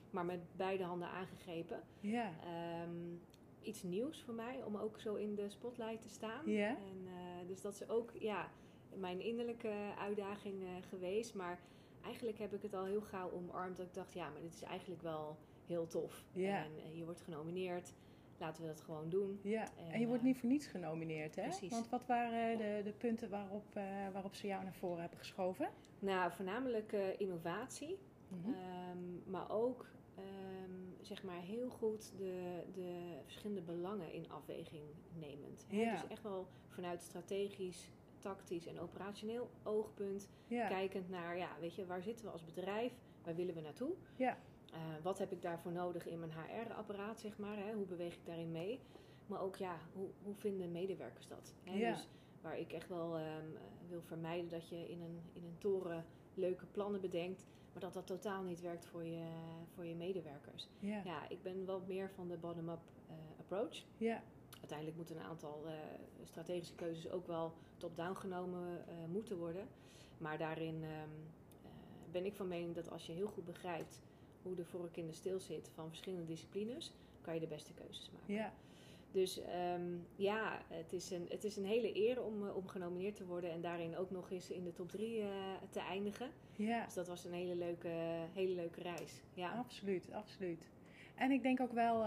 Maar met beide handen aangegrepen. Ja, Ehm, iets nieuws voor mij om ook zo in de spotlight te staan. Ja. En, dus dat is ook ja, mijn innerlijke uitdaging eh, geweest. Maar eigenlijk heb ik het al heel gauw omarmd. Dat ik dacht, ja, maar dit is eigenlijk wel heel tof. Ja. En eh, je wordt genomineerd. Laten we dat gewoon doen. ja. En, En je wordt eh, niet voor niets genomineerd, hè? precies. Want wat waren de, de punten waarop, eh, waarop ze jou naar voren hebben geschoven? Nou, voornamelijk eh, innovatie. Mhm. Ehm, maar ook ehm, zeg maar heel goed de, de verschillende belangen in afweging nemend. Hè? Ja. Dus echt wel vanuit strategisch, tactisch en operationeel oogpunt. ja. Kijkend naar, ja, weet je, waar zitten we als bedrijf? Waar willen we naartoe? Ja. Eh, wat heb ik daarvoor nodig in mijn HR-apparaat, zeg maar? Hè? Hoe beweeg ik daarin mee? Maar ook, ja, hoe, hoe vinden medewerkers dat? Hè? Ja. Dus waar ik echt wel ehm, eh, wil vermijden dat je in een, in een toren leuke plannen bedenkt, maar dat dat totaal niet werkt voor je, voor je medewerkers. Ja. Ja, ik ben wel meer van de bottom-up eh, approach. Ja. Uiteindelijk moeten een aantal eh, strategische keuzes ook wel top-down genomen eh, moeten worden. Maar daarin ehm, eh, ben ik van mening dat als je heel goed begrijpt hoe de vork in de steel zit van verschillende disciplines, kan je de beste keuzes maken. Ja. Dus ehm, ja, het is, een, het is een hele eer om, om genomineerd te worden en daarin ook nog eens in de top 3 te eindigen. ja. Dus dat was een hele leuke, hele leuke reis. Ja, Absoluut, absoluut. En ik denk ook wel,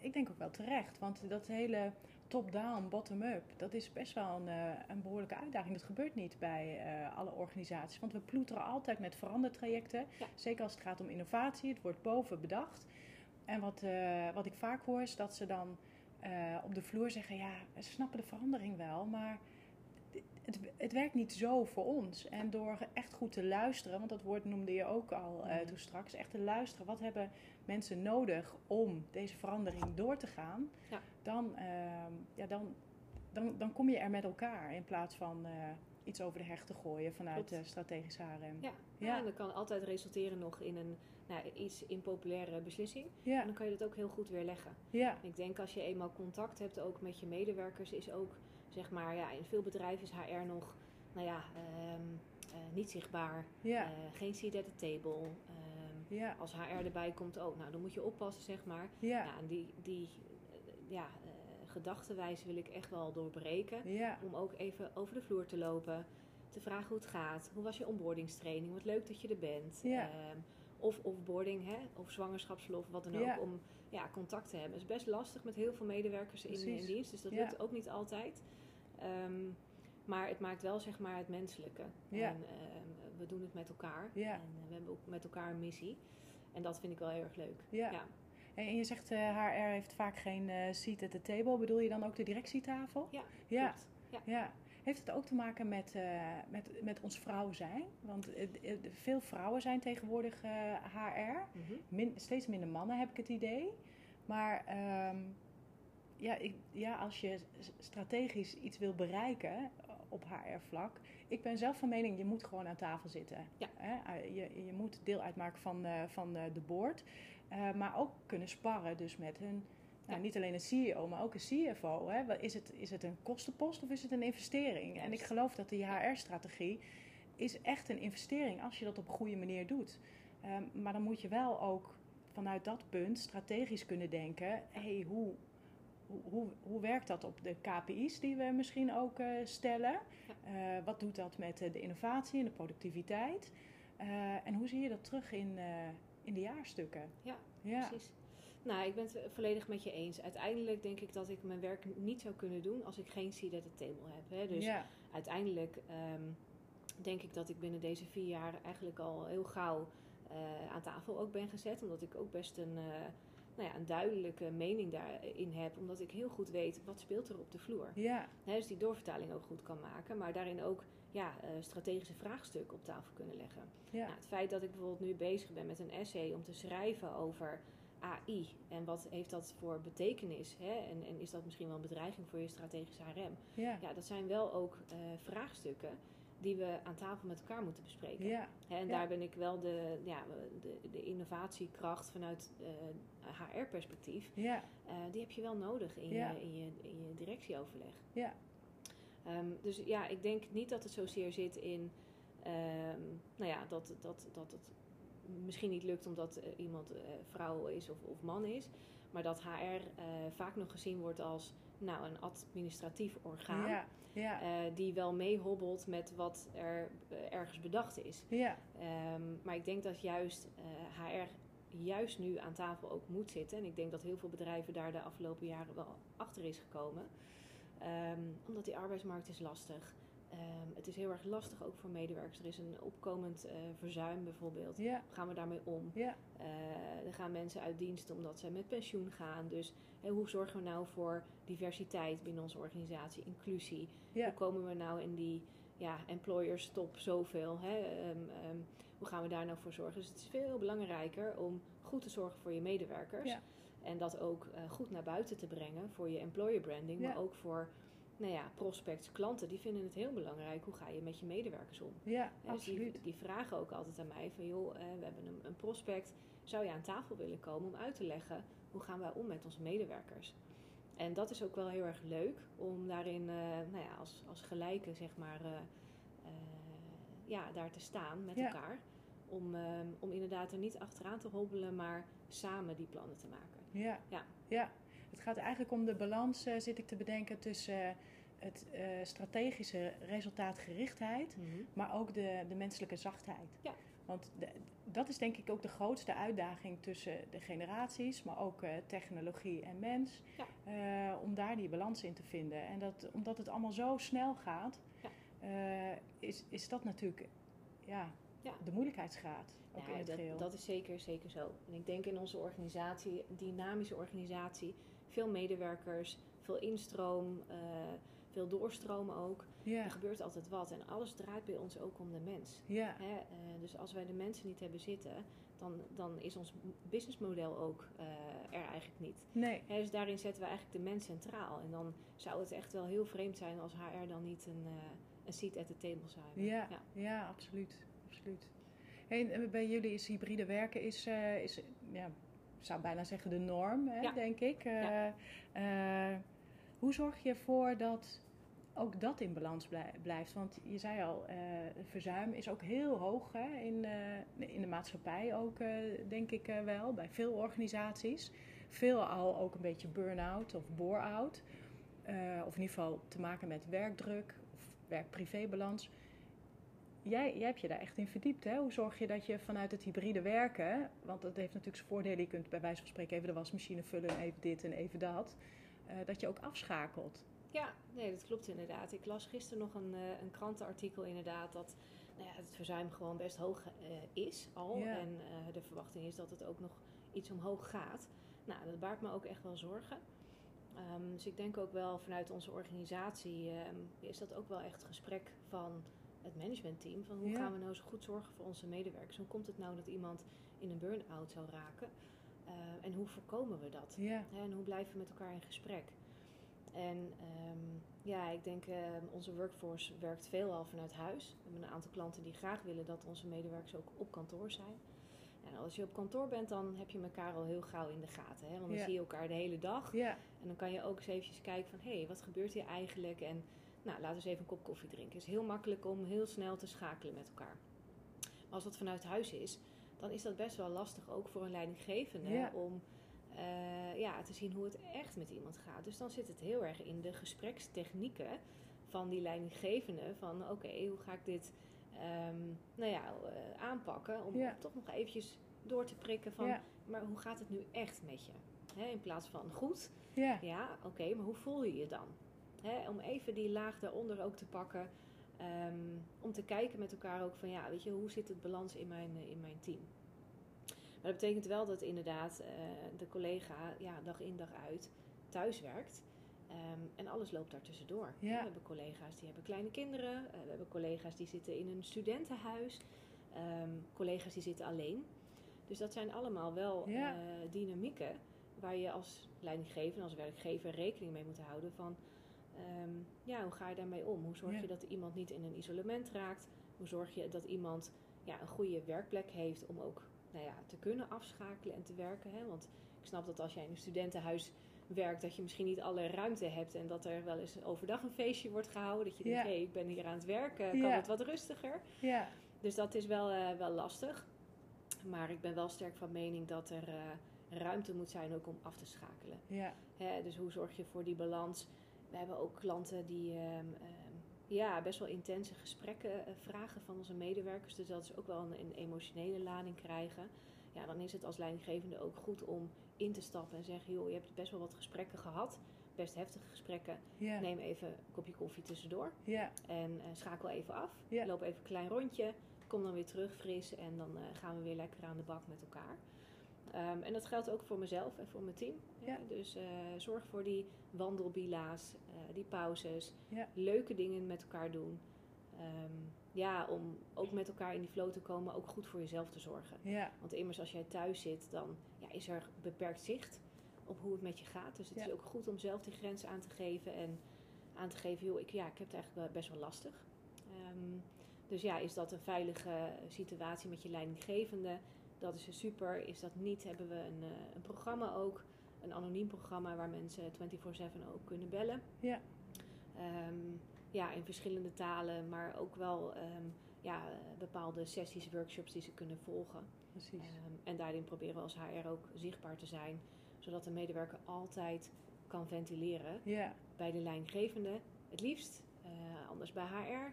ik denk ook wel terecht, want dat hele top-down, bottom-up, dat is best wel een, eh, een behoorlijke uitdaging. Dat gebeurt niet bij eh, alle organisaties, want we ploeteren altijd met verandertrajecten. Ja. Zeker als het gaat om innovatie, het wordt boven bedacht. En wat, eh, wat ik vaak hoor is dat ze dan op de vloer zeggen, ja, ze snappen de verandering wel, maar het, het werkt niet zo voor ons. En door echt goed te luisteren, want dat woord noemde je ook al Mhm. toen straks, echt te luisteren. Wat hebben mensen nodig om deze verandering door te gaan? Ja. Dan, ehm, ja, dan, dan, dan kom je er met elkaar in plaats van eh, iets over de heg te gooien vanuit strategische HRM. ja. ja. en dat kan altijd resulteren nog in een nou, iets impopulaire beslissing. En ja, dan kan je dat ook heel goed weerleggen. ja, Ik denk als je eenmaal contact hebt ook met je medewerkers, is ook zeg maar, ja, in veel bedrijven is HR nog, nou ja, ehm, eh, niet zichtbaar. ja, Eh, geen seat at the table. Ehm, ja, als HR erbij komt, oh, nou dan moet je oppassen, zeg maar. ja, en die, die eh, ja, gedachtenwijze wil ik echt wel doorbreken. ja, Om ook even over de vloer te lopen. Te vragen hoe het gaat. Hoe was je onboardingstraining? Wat leuk dat je er bent. Ja. Ehm, of offboarding, hè? of zwangerschapsverlof, wat dan ook. Ja. Om ja, contact te hebben. Het is best lastig met heel veel medewerkers in, in dienst. Dus dat Ja. lukt ook niet altijd. Ehm, maar het maakt wel zeg maar het menselijke. Ja. En ehm, we doen het met elkaar. Ja. En eh, we hebben ook met elkaar een missie. En dat vind ik wel heel erg leuk. ja. ja. En je zegt eh, HR heeft vaak geen eh, seat at the table. Bedoel je dan ook de directietafel? Ja, Ja. klopt. Ja. Ja. Heeft het ook te maken met, met, met ons vrouw zijn? Want veel vrouwen zijn tegenwoordig HR. Min, steeds minder mannen heb ik het idee. Maar ehm, ja, ik, ja, als je strategisch iets wil bereiken op HR-vlak. Ik ben zelf van mening, je moet gewoon aan tafel zitten. Ja. Je, je moet deel uitmaken van, van de board. maar ook kunnen sparren dus met hun nou, niet alleen een CEO, maar ook een CFO. Hè? Is, het, is het een kostenpost of is het een investering? En ik geloof dat de HR-strategie is echt een investering als je dat op een goede manier doet. Um, maar dan moet je wel ook vanuit dat punt strategisch kunnen denken: hey, hoe, hoe, hoe, werkt dat op de KPI's die we misschien ook uh, stellen? Uh, wat doet dat met de innovatie en de productiviteit? En hoe zie je dat terug in, in de jaarstukken? Ja, ja. precies. Nou, ik ben het volledig met je eens. Uiteindelijk denk ik dat ik mijn werk niet zou kunnen doen als ik geen seat at the table heb. Hè. Dus uiteindelijk um, denk ik dat ik binnen deze vier jaar eigenlijk al heel gauw uh, aan tafel ook ben gezet. Omdat ik ook best een, uh, nou ja, een duidelijke mening daarin heb. Omdat ik heel goed weet wat speelt er op de vloer. Ja. Hè, dus die doorvertaling ook goed kan maken. Maar daarin ook ja, uh, strategische vraagstukken op tafel kunnen leggen. Ja. Nou, het feit dat ik bijvoorbeeld nu bezig ben met een essay om te schrijven over AI en wat heeft dat voor betekenis? Hè? En, en is dat misschien wel een bedreiging voor je strategische HRM? Ja, ja dat zijn wel ook uh, vraagstukken die we aan tafel met elkaar moeten bespreken. Ja. Hè, en ja. daar ben ik wel de, ja, de, de innovatiekracht vanuit uh, HR-perspectief. Ja. Uh, die heb je wel nodig in, ja. je, in, je, in je directieoverleg. Ja. Um, dus ja, ik denk niet dat het zozeer zit in um, nou ja, dat, dat, dat het misschien niet lukt omdat uh, iemand uh, vrouw is of, of, man is. Maar dat HR uh, vaak nog gezien wordt als nou, een administratief orgaan. Ja, ja. die wel meehobbelt met wat er ergens bedacht is. Ja. Um, maar ik denk dat juist HR juist nu aan tafel ook moet zitten. En ik denk dat heel veel bedrijven daar de afgelopen jaren wel achter is gekomen. Um, omdat die arbeidsmarkt is lastig. Um, het is heel erg lastig ook voor medewerkers. Er is een opkomend uh, verzuim bijvoorbeeld. Ja. Hoe gaan we daarmee om? Ja. Uh, er gaan mensen uit dienst omdat ze met pensioen gaan. Dus hey, hoe zorgen we nou voor diversiteit binnen onze organisatie, inclusie? Ja. Hoe komen we nou in die ja, employers top zoveel? Hè? Um, um, hoe gaan we daar nou voor zorgen? Dus het is veel belangrijker om goed te zorgen voor je medewerkers. En dat ook uh, goed naar buiten te brengen voor je employer branding, maar ook voor nou ja, prospects, klanten, die vinden het heel belangrijk. Hoe ga je met je medewerkers om? Ja, dus die, absoluut. die vragen ook altijd aan mij van, joh, uh, we hebben een, een, prospect. Zou je aan tafel willen komen om uit te leggen, hoe gaan wij om met onze medewerkers? En dat is ook wel heel erg leuk, om daarin, uh, nou ja, als, als gelijke, zeg maar, uh, ja, daar te staan met Ja. elkaar. Om, om inderdaad er niet achteraan te hobbelen, maar samen die plannen te maken. Ja, Ja. ja. Het gaat eigenlijk om de balans, uh, zit ik te bedenken, tussen uh, het uh, strategische resultaatgerichtheid, Mm -hmm. maar ook de, de menselijke zachtheid. Ja. Want de, dat is denk ik ook de grootste uitdaging tussen de generaties, maar ook technologie en mens, ja. om daar die balans in te vinden. En dat, omdat het allemaal zo snel gaat, ja. is, is dat natuurlijk ja, de moeilijkheidsgraad. Ook in het dat, geheel. dat is zeker, zeker zo. En ik denk in onze organisatie, dynamische organisatie, veel medewerkers, veel instroom, uh, veel doorstromen ook. Ja. Er gebeurt altijd wat en alles draait bij ons ook om de mens. Ja. Hè? Uh, dus als wij de mensen niet hebben zitten, dan, dan is ons businessmodel ook uh, er eigenlijk niet. Nee. Hè? Dus daarin zetten we eigenlijk de mens centraal. En dan zou het echt wel heel vreemd zijn als HR dan niet een, een seat at the table zou hebben. Ja, ja. ja absoluut. absoluut. Hey, bij jullie is hybride werken is, is ja, zou bijna zeggen de norm, hè, ja. denk ik. Ja. uh, hoe zorg je ervoor dat ook dat in balans blijft? Want je zei al, uh, verzuim is ook heel hoog hè, in, in de maatschappij ook, denk ik wel, bij veel organisaties. Veel al ook een beetje burn-out of bore-out. of in ieder geval te maken met werkdruk of werk-privé-balans. Jij, jij hebt je daar echt in verdiept. Hè? Hoe zorg je dat je vanuit het hybride werken, want dat heeft natuurlijk zijn voordelen, je kunt bij wijze van spreken even de wasmachine vullen en even dit en even dat, uh, dat je ook afschakelt. Ja, nee, dat klopt inderdaad. Ik las gisteren nog een, uh, een krantenartikel inderdaad dat nou ja, het verzuim gewoon best hoog uh, is al. Ja. En de verwachting is dat het ook nog iets omhoog gaat. Nou, dat baart me ook echt wel zorgen. Ehm, dus ik denk ook wel vanuit onze organisatie ehm, is dat ook wel echt gesprek van het managementteam. Van hoe Ja. gaan we nou zo goed zorgen voor onze medewerkers? Hoe komt het nou dat iemand in een burn-out zou raken? Eh, en hoe voorkomen we dat? Ja. En hoe blijven we met elkaar in gesprek? En ehm, ja, ik denk ehm, onze workforce werkt veelal vanuit huis. We hebben een aantal klanten die graag willen dat onze medewerkers ook op kantoor zijn. En als je op kantoor bent, dan heb je elkaar al heel gauw in de gaten. Hè? Want dan zie je elkaar de hele dag. En dan kan je ook eens eventjes kijken van... hé, hey, wat gebeurt hier eigenlijk? En nou, laten we eens even een kop koffie drinken. Het is heel makkelijk om heel snel te schakelen met elkaar. Maar als dat vanuit huis is, dan is dat best wel lastig... ook voor een leidinggevende Ja. om eh, ja, te zien hoe het echt met iemand gaat. Dus dan zit het heel erg in de gesprekstechnieken van die leidinggevende. Van oké, hoe ga ik dit ehm, nou ja, eh, aanpakken? Om Ja. toch nog eventjes door te prikken van... Ja. maar hoe gaat het nu echt met je? In plaats van goed, Ja. ja, oké, maar hoe voel je je dan? Hè, om even die laag daaronder ook te pakken. ehm, om te kijken met elkaar ook van ja, weet je, hoe zit het balans in mijn, eh, in mijn team? Maar dat betekent wel dat inderdaad eh, de collega ja, dag in dag uit thuis werkt. Ehm, en alles loopt daar tussendoor. Ja. We hebben collega's die hebben kleine kinderen. eh, we hebben collega's die zitten in een studentenhuis. ehm, collega's die zitten alleen. Dus dat zijn allemaal wel Ja. dynamieken waar je als leidinggever en als werkgever rekening mee moet houden van ehm, ja, hoe ga je daarmee om? Hoe zorg Ja. je dat iemand niet in een isolement raakt? Hoe zorg je dat iemand ja, een goede werkplek heeft om ook nou ja, te kunnen afschakelen en te werken? Hè? Want ik snap dat als jij in een studentenhuis werkt, dat je misschien niet alle ruimte hebt en dat er wel eens overdag een feestje wordt gehouden. Dat je denkt, hé, ik ben hier aan het werken, kan het wat rustiger? Ja. Dus dat is wel, eh, wel lastig. Maar ik ben wel sterk van mening dat er eh, ruimte moet zijn ook om af te schakelen. Ja. Hè, dus hoe zorg je voor die balans? We hebben ook klanten die ehm, ehm, ja, best wel intense gesprekken eh, vragen van onze medewerkers. Dus dat ze ook wel een, een emotionele lading krijgen. Ja, dan is het als leidinggevende ook goed om in te stappen en zeggen... joh, je hebt best wel wat gesprekken gehad. Best heftige gesprekken. Neem even een kopje koffie tussendoor. Ja. En eh, schakel even af. Loop even een klein rondje. Kom dan weer terug fris. En dan eh, gaan we weer lekker aan de bak met elkaar. Ehm, en dat geldt ook voor mezelf en voor mijn team. Ja. Dus eh, zorg voor die wandelbila's, eh, die pauzes. Ja. Leuke dingen met elkaar doen. Ehm, ja, om ook met elkaar in die flow te komen. Ook goed voor jezelf te zorgen. Ja. Want immers als jij thuis zit, dan ja, is er beperkt zicht op hoe het met je gaat. Dus het is ook goed om zelf die grens aan te geven. En aan te geven, joh, ik, ja, ik heb het eigenlijk best wel lastig. Ehm, dus ja, is dat een veilige situatie met je leidinggevende? Dat is super. Is dat niet, hebben we een, eh, een programma ook. Een anoniem programma waar mensen 24-7 ook kunnen bellen. Ja. Ehm, ja, in verschillende talen, maar ook wel ehm, ja, bepaalde sessies, workshops die ze kunnen volgen. Precies. Ehm, en daarin proberen we als HR ook zichtbaar te zijn, zodat de medewerker altijd kan ventileren Ja. bij de lijngevende. Het liefst, eh, anders bij HR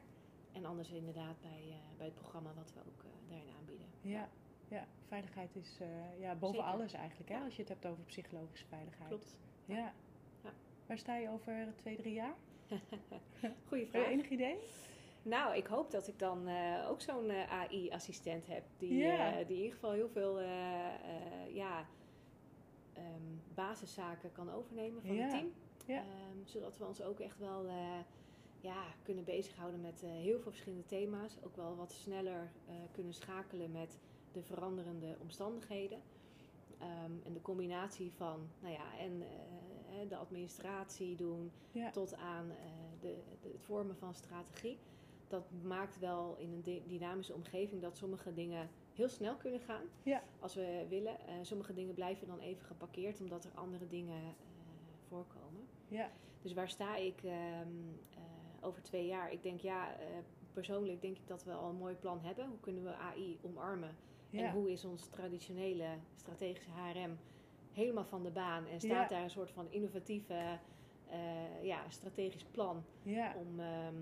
en anders inderdaad bij, eh, bij het programma wat we ook daarin aanbieden. Ja. Ja. Veiligheid is eh, ja, boven Zeker. alles eigenlijk, hè? Ja. Als je het hebt over psychologische veiligheid. Klopt. Ja. Ja. Waar sta je over twee, drie jaar? (laughs) Goeie Heb je vraag. enig idee? Nou, ik hoop dat ik dan eh, ook zo'n eh, AI-assistent heb. Die, die in ieder geval heel veel ja, ehm, basiszaken kan overnemen van het team. Ehm, zodat we ons ook echt wel ja, kunnen bezighouden met heel veel verschillende thema's. Ook wel wat sneller kunnen schakelen met de veranderende omstandigheden. Ehm, en de combinatie van, nou ja, en eh, de administratie doen, Ja. tot aan eh, de, de- het vormen van strategie. Dat maakt wel in een dy- dynamische omgeving dat sommige dingen heel snel kunnen gaan. Ja. Als we willen. Eh, sommige dingen blijven dan even geparkeerd omdat er andere dingen voorkomen. Ja. Dus waar sta ik ehm, eh, over twee jaar? Ik denk ja, persoonlijk denk ik dat we al een mooi plan hebben. Hoe kunnen we AI omarmen? Ja. En hoe is ons traditionele strategische HRM helemaal van de baan? En staat daar een soort van innovatieve eh, ja, strategisch plan om, ehm,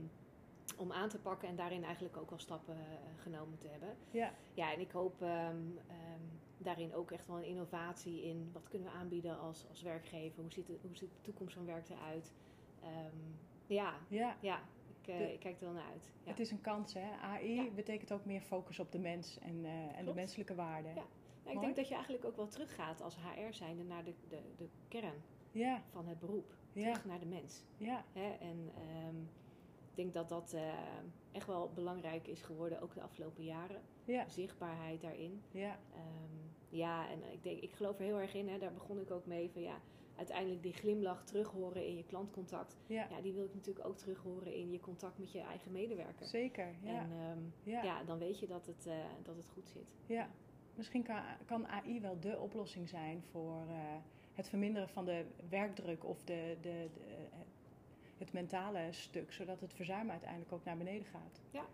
om aan te pakken en daarin eigenlijk ook al stappen eh, genomen te hebben. Ja. Ja, en ik hoop ehm, ehm, daarin ook echt wel een innovatie in wat kunnen we aanbieden als, als werkgever? Hoe ziet, de, hoe ziet de toekomst van werk eruit? Ehm, ja, Ja. ja ik, eh, De- ik kijk er wel naar uit. Ja. Het is een kans, hè? AI Ja. betekent ook meer focus op de mens en, eh, en de menselijke waarden. Ja. Nou, ik denk dat je eigenlijk ook wel teruggaat als HR zijnde naar de, de, de kern. ja. van het beroep. Ja. Terug naar de mens. Ja. Hè? En ehm, ik denk dat dat eh, echt wel belangrijk is geworden, ook de afgelopen jaren. Ja. Zichtbaarheid daarin. Ja. Ehm, ja, en ik, denk, ik geloof er heel erg in, hè, daar begon ik ook mee, van ja, uiteindelijk die glimlach terug horen in je klantcontact. Ja. Ja, die wil ik natuurlijk ook terug horen in je contact met je eigen medewerker. Zeker, ja. En ehm, ja. ja. dan weet je dat het, eh, dat het goed zit. Ja, misschien kan, kan AI wel de oplossing zijn voor eh, het verminderen van de werkdruk of de, de, de, eh, het mentale stuk, zodat het verzuim uiteindelijk ook naar beneden gaat. Ja,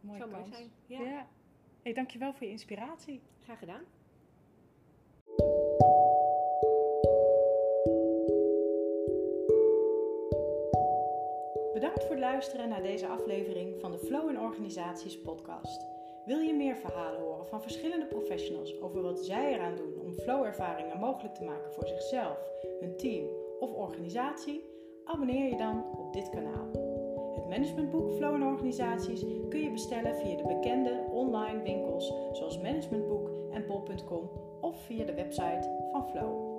Mooie zou mooi kans. zijn. Ja. Hey, dankjewel voor je inspiratie. Graag gedaan. Bedankt voor het luisteren naar deze aflevering van de Flow in Organisaties podcast. Wil je meer verhalen horen van verschillende professionals over wat zij eraan doen om flow-ervaringen mogelijk te maken voor zichzelf, hun team of organisatie? Abonneer je dan op dit kanaal. Het managementboek Flow in Organisaties kun je bestellen via de bekende online winkels zoals Managementboek en of via de website van Flow.